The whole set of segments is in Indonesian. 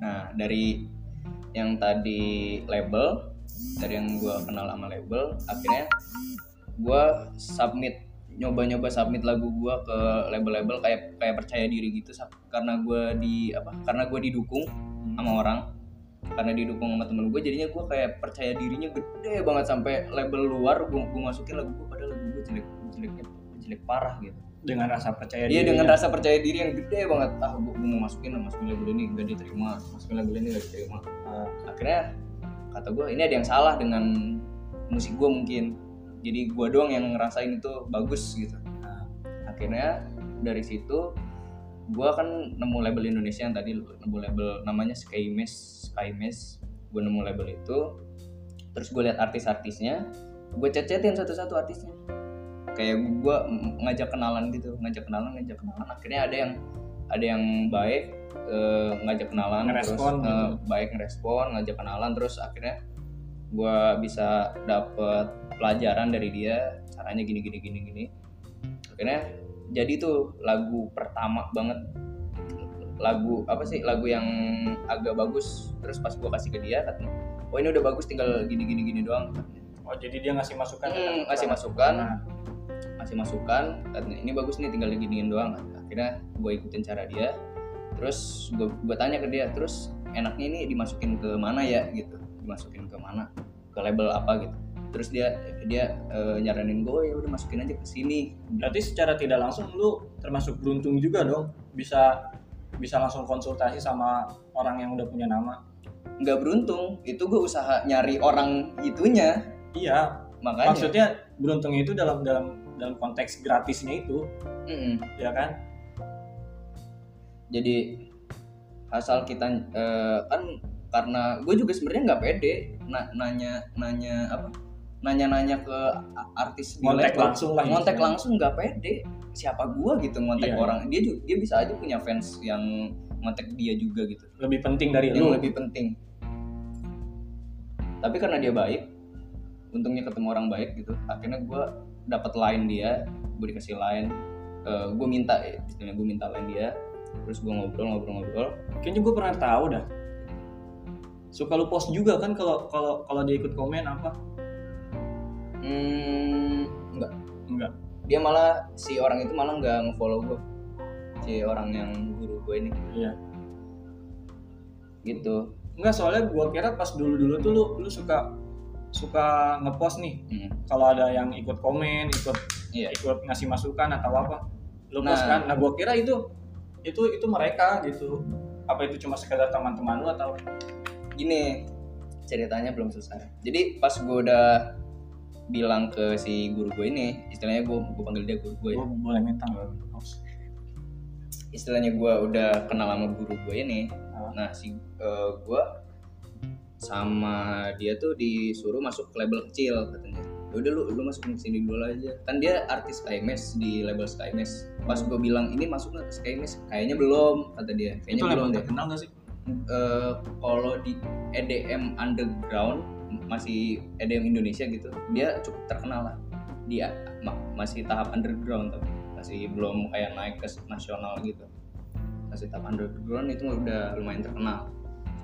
nah dari yang tadi label dari yang gue kenal sama label akhirnya gue submit nyoba-nyoba submit lagu gue ke label-label kayak kayak percaya diri gitu karena gue di apa karena gue didukung sama orang karena didukung sama temen gue jadinya gue kayak percaya dirinya gede banget sampai label luar gue masukin lagu gue padahal lagu gue jelek jeleknya jelek parah gitu dengan rasa percaya Iya diri dengan rasa percaya diri yang gede banget. Ah, gue, mau masukin, masukin label ini gak diterima, masukin label ini gak diterima. Nah, akhirnya kata gue ini ada yang salah dengan musik gue mungkin. Jadi gue doang yang ngerasain itu bagus gitu. Nah, akhirnya dari situ gue kan nemu label Indonesia yang tadi nemu label namanya Skymes, Skymes. Gue nemu label itu. Terus gue lihat artis-artisnya, gue chat-chatin satu-satu artisnya kayak gue ngajak kenalan gitu ngajak kenalan ngajak kenalan. Akhirnya ada yang ada yang baik eh, ngajak kenalan Ngerespon terus eh, gitu. baik ngerespon ngajak kenalan terus akhirnya gue bisa dapet pelajaran dari dia caranya gini gini gini gini. Akhirnya jadi tuh lagu pertama banget. Lagu apa sih lagu yang agak bagus. Terus pas gue kasih ke dia katanya oh ini udah bagus tinggal gini gini gini doang. Oh jadi dia ngasih masukan Hmm, ngasih masukan. Nah, masih masukan ini bagus nih tinggal diginiin doang. Akhirnya gue ikutin cara dia. Terus gue gue tanya ke dia terus enaknya ini dimasukin ke mana ya? Gitu. Dimasukin ke mana? Ke label apa? Gitu. Terus dia dia eh, nyaranin gue ya udah masukin aja ke sini. Berarti secara tidak langsung lu termasuk beruntung juga dong bisa bisa langsung konsultasi sama orang yang udah punya nama? Nggak beruntung. Itu gue usaha nyari orang itunya. Iya. Makanya. Maksudnya beruntungnya itu dalam dalam dalam konteks gratisnya itu Mm-mm. ya kan? Jadi asal kita eh, kan karena gue juga sebenarnya nggak pede na- nanya nanya apa? Nanya nanya ke artis di label. langsung lah istilahnya. langsung nggak pede. Siapa gue gitu ngontek Iya, orang? Dia juga dia bisa aja punya fans yang ngontek dia juga gitu. Lebih penting dari yang lu. lebih penting. Tapi karena dia baik untungnya ketemu orang baik gitu akhirnya gue dapat line dia gue dikasih line gue minta ya istilahnya gue minta line dia terus gue ngobrol ngobrol ngobrol. Kayaknya gue pernah tahu dah. Suka lu post juga kan kalau kalau kalau dia ikut komen apa? Hmm, enggak. Enggak. Dia malah si orang itu malah nggak ngefollow gue si orang yang guru gue ini. Iya. Gitu. Enggak soalnya gua kira pas dulu dulu tuh lu lu suka suka ngepost nih Hmm, kalau ada yang ikut komen ikut iya. ikut ngasih masukan atau apa lu post Nah. kan. Nah gua kira itu itu itu mereka gitu. Apa itu cuma sekedar teman-teman lu atau gini ceritanya belum selesai. Jadi pas gue udah bilang ke si guru gue ini istilahnya gue gue panggil dia guru gue ya. gua boleh minta istilahnya gue udah kenal sama guru gue ini. Ah. nah si eh, gue sama dia tuh disuruh masuk ke label kecil katanya. "Ya udah lu lu masuk ke sini dulu aja. Kan dia artis Skymes di label Skymes pas gue bilang ini masuk nggak ke Skymes kayaknya belum kata dia. Itu kayaknya belum deh. terkenal gak sih? Eh, kalau di EDM underground masih EDM Indonesia gitu dia cukup terkenal lah. Dia ma- masih tahap underground tapi masih belum kayak naik ke nasional gitu. Masih tahap underground itu udah lumayan terkenal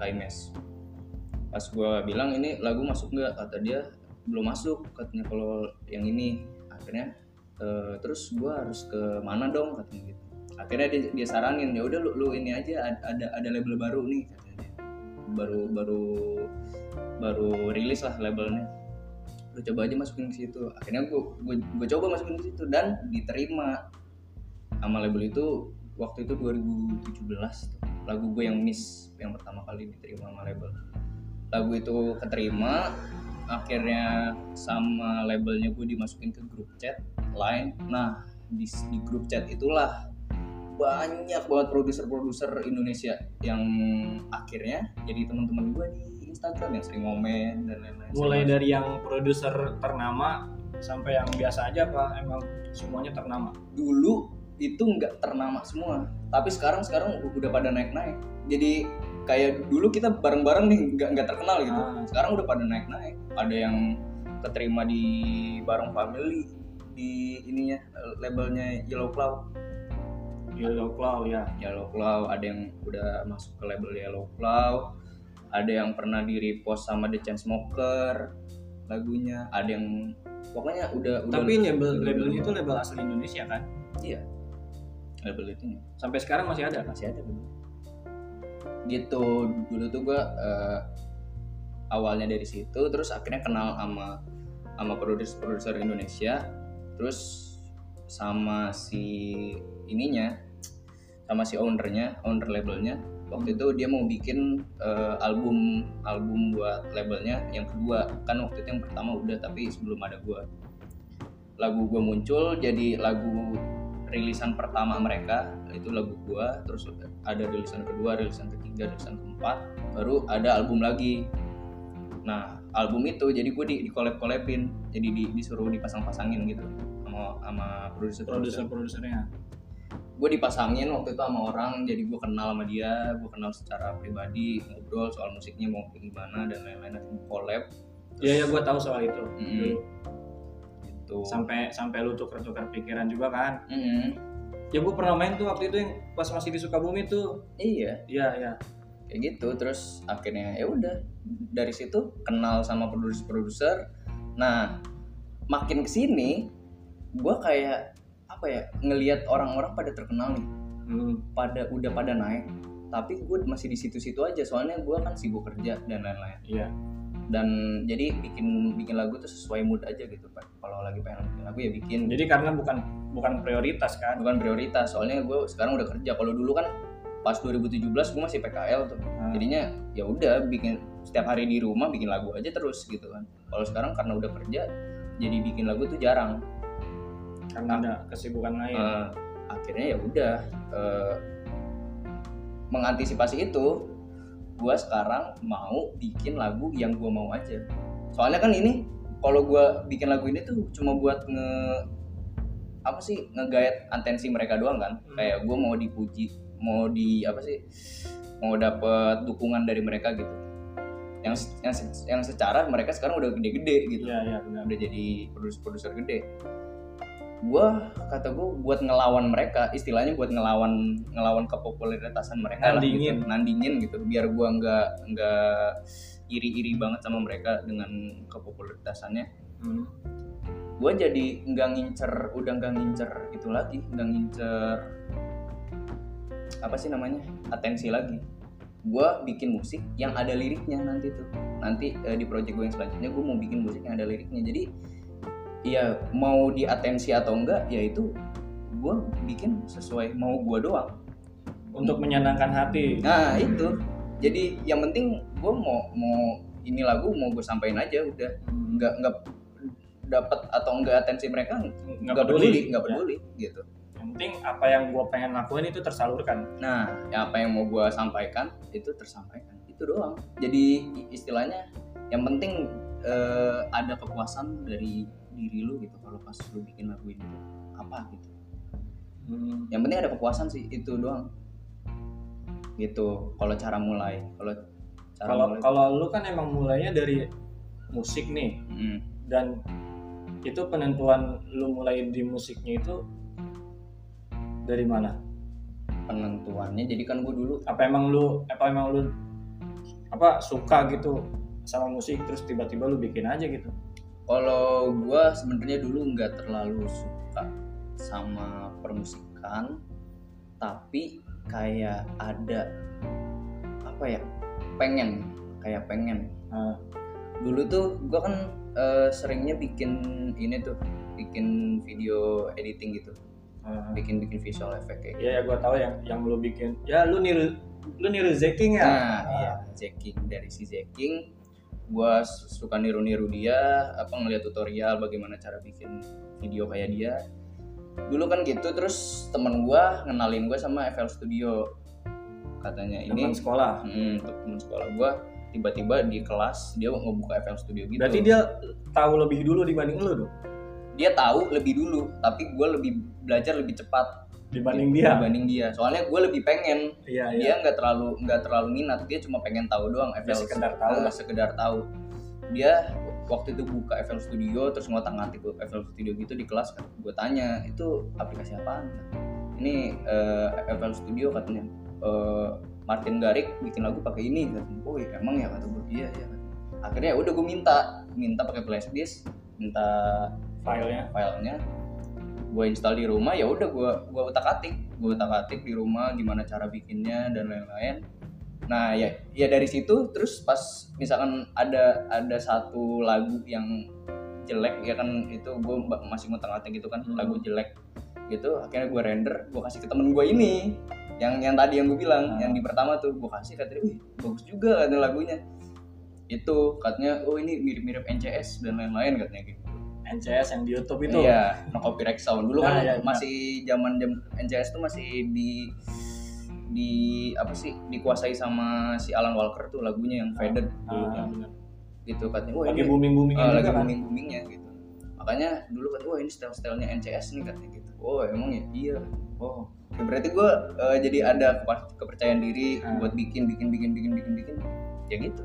Skymes pas gue bilang ini lagu masuk nggak? Kata dia belum masuk katanya kalau yang ini. Akhirnya eh, terus gue harus ke mana dong katanya gitu. Akhirnya dia, dia saranin ya udah lu, lu ini aja ad- ada ada label baru nih katanya dia. baru baru baru rilis lah labelnya. Lu coba aja masukin ke situ. Akhirnya gue gue coba masukin ke situ dan diterima sama label itu waktu itu 2017 tuh. lagu gue yang miss yang pertama kali diterima sama label lagu itu keterima akhirnya sama labelnya gue dimasukin ke grup chat lain. Nah di, di grup chat itulah banyak banget produser-produser Indonesia yang akhirnya jadi teman-teman gue di Instagram yang sering ngomen dan lain-lain. Mulai Sering dari yang produser ternama sampai yang biasa aja apa emang semuanya ternama. Dulu itu nggak ternama semua tapi sekarang sekarang udah pada naik naik jadi kayak dulu kita bareng bareng nih nggak nggak terkenal gitu. Ah. sekarang udah pada naik naik ada yang keterima di Barong Family di ininya labelnya Yellow Cloud. Yellow Claw ya. Yellow Claw ada yang udah masuk ke label Yellow Claw ada yang pernah di repost sama The Chainsmoker lagunya. Ada yang pokoknya udah udah tapi label labelnya itu label asli Indonesia kan? Iya. Label itu. Sampai sekarang masih ada masih ada belum gitu. Dulu tuh gua eh, awalnya dari situ terus akhirnya kenal sama sama produser produser Indonesia. Terus sama si ininya sama si ownernya owner labelnya waktu itu dia mau bikin eh, album album buat labelnya yang kedua. Kan waktu itu yang pertama udah tapi sebelum ada gua. Lagu gua muncul jadi lagu rilisan pertama mereka itu lagu gua terus ada rilisan kedua rilisan ketiga rilisan keempat baru ada album lagi nah album itu jadi gue di, di collab collabin jadi di, disuruh dipasang pasangin gitu sama sama produser produser produsernya gue dipasangin waktu itu sama orang jadi gue kenal sama dia gue kenal secara pribadi ngobrol soal musiknya mau gimana dan lain-lain collab iya ya gue tahu soal itu Mm. Dulu. Gitu. Sampai sampai lu tuker-tuker pikiran juga kan. Mm, ya gue pernah main tuh waktu itu yang pas masih di Sukabumi tuh. Iya. Iya iya. Kayak gitu terus akhirnya ya udah. Dari situ kenal sama produser-produser. Nah makin ke sini gue kayak apa ya ngelihat orang-orang pada terkenal nih. Hmm. pada udah pada naik. Tapi gue masih di situ-situ aja soalnya gue kan sibuk kerja dan lain-lain. Iya dan jadi bikin bikin lagu tuh sesuai mood aja gitu pak. Kalau lagi pengen bikin lagu ya bikin. Jadi karena bukan bukan prioritas kan? Bukan prioritas soalnya gue sekarang udah kerja. Kalau dulu kan pas 2017 gue masih PKL tuh. Hmm. jadinya ya udah bikin setiap hari di rumah bikin lagu aja terus gitu kan. Kalau sekarang karena udah kerja jadi bikin lagu tuh jarang. Karena ada kesibukan lain. Eh, akhirnya ya udah eh, mengantisipasi itu gue sekarang mau bikin lagu yang gue mau aja. Soalnya kan ini kalau gue bikin lagu ini tuh cuma buat nge apa sih ngegait atensi mereka doang kan. Hmm. kayak gue mau dipuji mau di apa sih mau dapet dukungan dari mereka gitu. Yang yang yang secara mereka sekarang udah gede-gede gitu. Iya benar. Udah jadi produser-produser gede gua kata gua buat ngelawan mereka istilahnya buat ngelawan ngelawan kepopuleritasan mereka Nandingin. lah gitu. nandingin gitu biar gua nggak nggak iri-iri banget sama mereka dengan kepopuleritasannya Hmm. gua jadi nggak ngincer udah nggak ngincer itu lagi nggak ngincer apa sih namanya atensi lagi gua bikin musik yang ada liriknya nanti tuh nanti eh, di project gue yang selanjutnya gue mau bikin musik yang ada liriknya jadi ya mau di atensi atau enggak ya itu gue bikin sesuai mau gua doang. Untuk menyenangkan hati. Nah itu. Jadi yang penting gue mau mau ini lagu mau gue sampaikan aja udah. Nggak nggak dapat atau enggak atensi mereka nggak nggak peduli. nggak Ya. peduli gitu. Yang penting apa yang gue pengen lakuin itu tersalurkan. Nah ya apa yang mau gue sampaikan itu tersampaikan. Itu doang. Jadi istilahnya yang penting eh, ada kepuasan dari diri lu gitu kalau pas lu bikin lagu ini apa gitu. Yang penting ada kepuasan sih itu doang. Gitu kalau cara mulai kalau cara kalau kalau lu kan emang mulainya dari musik nih. Mm, dan itu penentuan lu mulai di musiknya itu dari mana? Penentuannya jadi kan gue dulu apa emang lu apa emang lu apa suka gitu sama musik terus tiba-tiba lu bikin aja gitu Kalau gue sebenarnya dulu nggak terlalu suka sama permusikan, tapi kayak ada apa ya pengen kayak pengen. Nah, Dulu tuh gue kan eh, seringnya bikin ini tuh, bikin video editing gitu, nah, bikin bikin visual effect kayak gitu. iya ya gua tahu yang yang lu bikin. Ya lu niru lu niru Zeking ya? Nah, iya, Zeking dari si Zeking, gue suka niru-niru dia, apa ngeliat tutorial bagaimana cara bikin video kayak dia. Dulu kan gitu, terus temen gue ngenalin gue sama FL Studio, katanya ini teman sekolah hmm, temen sekolah gue tiba-tiba di kelas dia ngebuka FL Studio gitu. berarti dia tahu lebih dulu dibanding lu dong dia tahu lebih dulu, tapi gue lebih belajar lebih cepat dibanding dia. dibanding dia. Soalnya gue lebih pengen. Iya iya. dia nggak terlalu nggak terlalu minat. Dia cuma pengen tahu doang Dia FL sekedar tahu Eh, lah. sekedar tahu. Dia waktu itu buka FL Studio terus ngotak ngatik FL Studio gitu di kelas. Kan gue tanya itu aplikasi apaan? Ini ini eh, FL Studio katanya. Eh, Martin Garrix bikin lagu pakai ini katanya. Oh iya, emang ya? kata gue. Iya iya katanya. akhirnya ya udah gue minta. Minta pakai flash disk minta filenya. filenya gue install di rumah ya udah gue gue utak atik gue utak atik di rumah gimana cara bikinnya dan lain-lain. Nah ya ya dari situ terus pas misalkan ada ada satu lagu yang jelek ya kan itu gue masih ngutak atik gitu kan Hmm. lagu jelek gitu akhirnya gue render gue kasih ke temen gue ini. Yang yang tadi yang gue bilang Hmm. yang di pertama tuh gue kasih katanya wih bagus juga katanya lagunya. Itu katanya oh ini mirip-mirip NCS dan lain-lain katanya gitu NCS yang di YouTube itu Iya, no copyright sound. Dulu Nah, kan iya, iya. masih zaman jam NCS tuh masih di di apa sih dikuasai sama si Alan Walker tuh lagunya yang faded dulu Ah, kan. bener. gitu katanya wah lagi ini booming booming ah, lagi kan booming boomingnya gitu makanya dulu kan wah ini style stylenya NCS nih katanya gitu oh emang ya iya oh ya berarti gue jadi ada kepercayaan diri Ah. buat bikin bikin bikin bikin bikin bikin ya gitu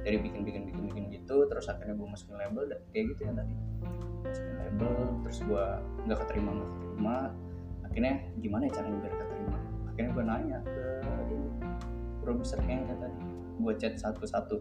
dari bikin bikin bikin bikin gitu terus akhirnya gue masukin label dan kayak gitu ya tadi. Masukin label terus gue nggak keterima nggak keterima. Akhirnya gimana ya caranya biar keterima? Akhirnya gue nanya ke produser kayaknya tadi. Gue chat satu-satu